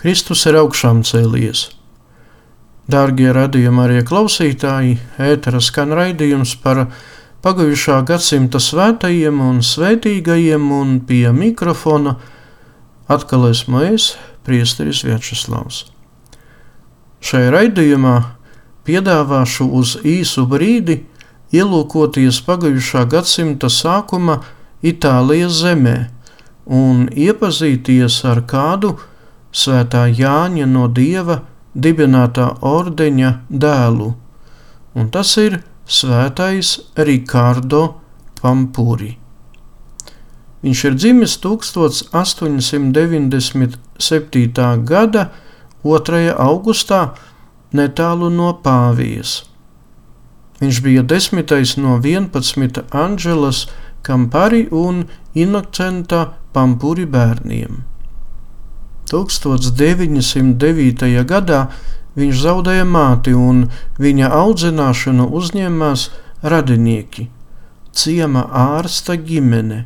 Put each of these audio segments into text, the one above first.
Kristus ir augšām cēlies. Dārgie radījuma arī klausītāji, ētera skan raidījums par pagājušā gadsimta svētajiem un svētīgajiem, un pie mikrofona atkal esmu es, Priesteris Vjačeslavs. Šajā raidījumā piedāvāšu uz īsu brīdi ielūkoties pagājušā gadsimta sākuma Itālijas zemē un iepazīties ar kādu no svētā Jāņa no Dieva dibinātā ordeņa dēlu, un tas ir svētais Rikārdo Pampuri. Viņš ir dzimis 1897. gada 2. augustā netālu no Pāvijas. Viņš bija desmitais no 11 Anģelas Kampari un Inocenta Pampuri bērniem. 1909. gadā viņš zaudēja māti un viņa audzināšanu uzņēmās radinieki, ciema ārsta ģimene.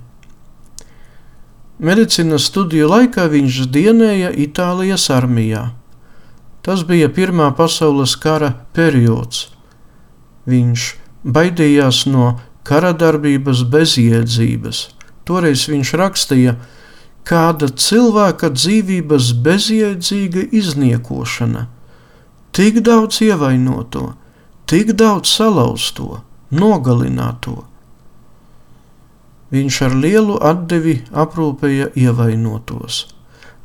Medicīnas studiju laikā viņš dienēja Itālijas armijā. Tas bija Pirmā pasaules kara periods. Viņš baidījās no kara darbības bezjēdzības. Toreiz viņš rakstīja, kāda cilvēka dzīvības bezjēdzīga izniekošana, tik daudz ievainoto, tik daudz salauzto, nogalināto. Viņš ar lielu atdevi aprūpēja ievainotos.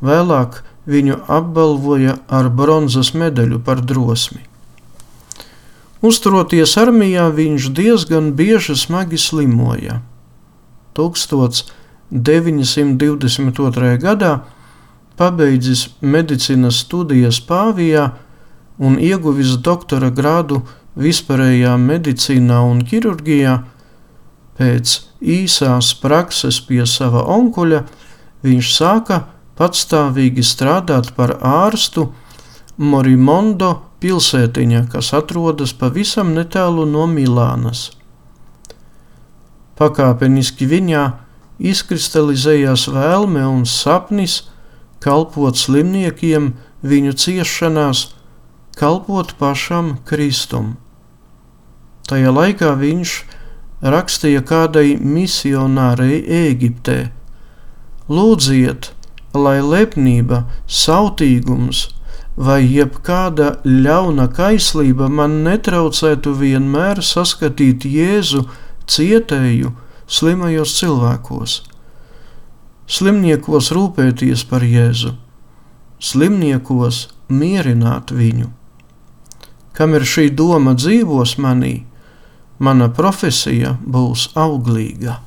Vēlāk viņu apbalvoja ar bronzas medaļu par drosmi. Uzturoties armijā, viņš diezgan bieži smagi slimoja. 1922. gadā pabeidzis medicīnas studijas Pāvijā un ieguvis doktora grādu vispārējā medicīnā un ķirurģijā, Pēc īsās prakses pie sava onkuļa viņš sāka patstāvīgi strādāt par ārstu Morimondo pilsētiņā, kas atrodas pavisam netālu no Milānas. Pakāpeniski viņā izkristalizējās vēlme un sapnis kalpot slimniekiem viņu ciešanās, kalpot pašam Kristum. Tajā laikā viņš rakstīja kādai misionārei Ēģiptē: Lūdziet, lai lepnība, sautīgums vai jebkāda ļauna kaislība man netraucētu vienmēr saskatīt Jēzu cietēju slimajos cilvēkos. Slimniekos rūpēties par Jēzu, slimniekos mierināt viņu. Kamēr šī doma dzīvos manī, mana profesija būs auglīga.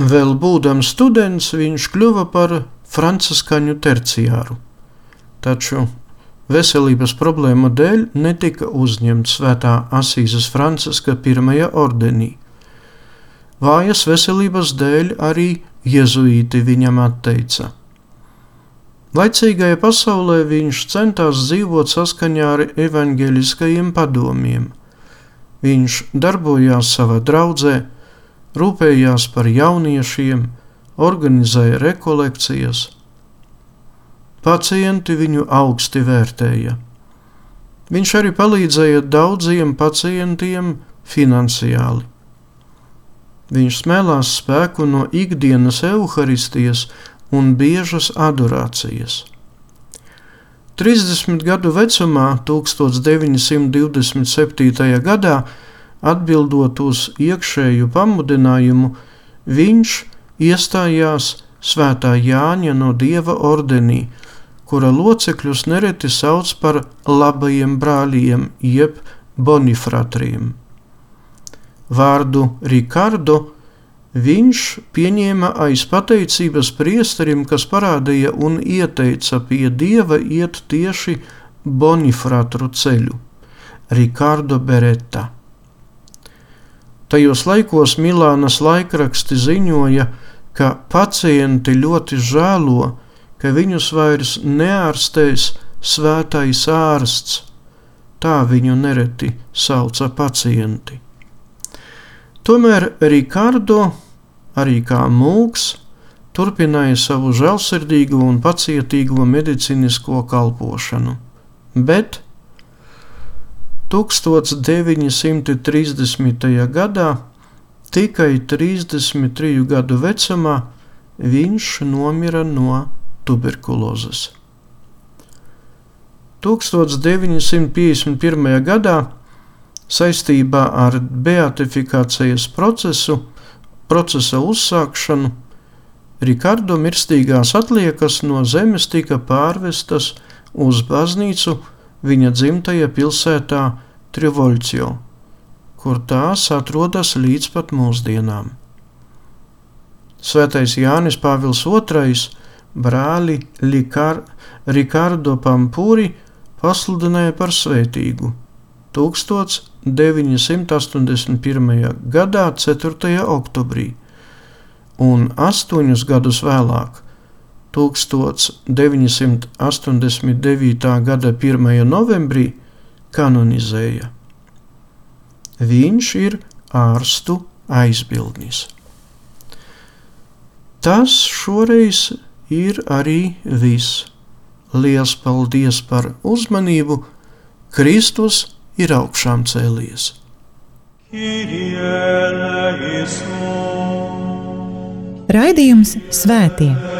Vēl būdams students, viņš kļuva par franciskaņu terciāru. Taču veselības problēmu dēļ netika uzņemts svētā Asīzes Franciska pirmajā ordenī. Vājas veselības dēļ arī jezuīti viņam atteica. Laicīgajā pasaulē viņš centās dzīvot saskaņā ar evaņģēliskajiem padomiem. Viņš darbojās savā draudzē, rūpējās par jauniešiem, organizēja rekolekcijas. Pacienti viņu augsti vērtēja. Viņš arī palīdzēja daudziem pacientiem finansiāli. Viņš smēlās spēku no ikdienas evaharistijas un biežas adorācijas. 30 gadu vecumā, 1927. gadā, atbildot uz iekšēju pamudinājumu, viņš iestājās Svētā Jāņa no Dieva ordenī, kura locekļus nereti sauc par labajiem brāļiem, jeb bonifratriem. Vārdu Rikardo viņš pieņēma aiz pateicības priesterim, kas parādīja un ieteica pie Dieva iet tieši bonifratru ceļu - Rikardo Beretta. Tajos laikos Milānas laikraksti ziņoja, ka pacienti ļoti žēlo, ka viņus vairs neārstēs svētais ārsts. Tā viņu nereti sauca pacienti. Tomēr Rikārdo, arī kā mūks, turpināja savu žēlsirdīgo un pacietīgo medicīnisko kalpošanu, bet 1930. gadā, tikai 33 gadu vecumā, viņš nomira no tuberkulozes. 1951. gadā saistībā ar beatifikācijas procesu, procesa uzsākšanu, Rikardo mirstīgās atliekas no zemes tika pārvestas uz baznīcu viņa dzimtajā pilsētā Trivoļcio, kur tās atrodas līdz pat mūsdienām. Svētais Jānis Pāvils II brāli Likar, Rikardo Pampūri pasludināja par svētīgu 1981. gadā 4. oktobrī, un astoņus gadus vēlāk 1989. gada 1. novembrī kanonizēja. Viņš ir ārstu aizbildnis. Tas šoreiz ir arī viss. Lielas paldies par uzmanību! Kristus ir augšām cēlies! Raidījums Svētie!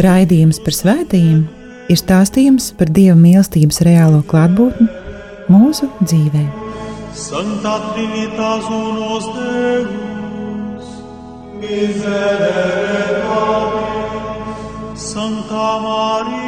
Raidījums par svētījumiem ir stāstījums par Dieva mīlestības reālo klātbūtni mūsu dzīvē. Santa Trinitas unos Deus, miserere Santa Maria,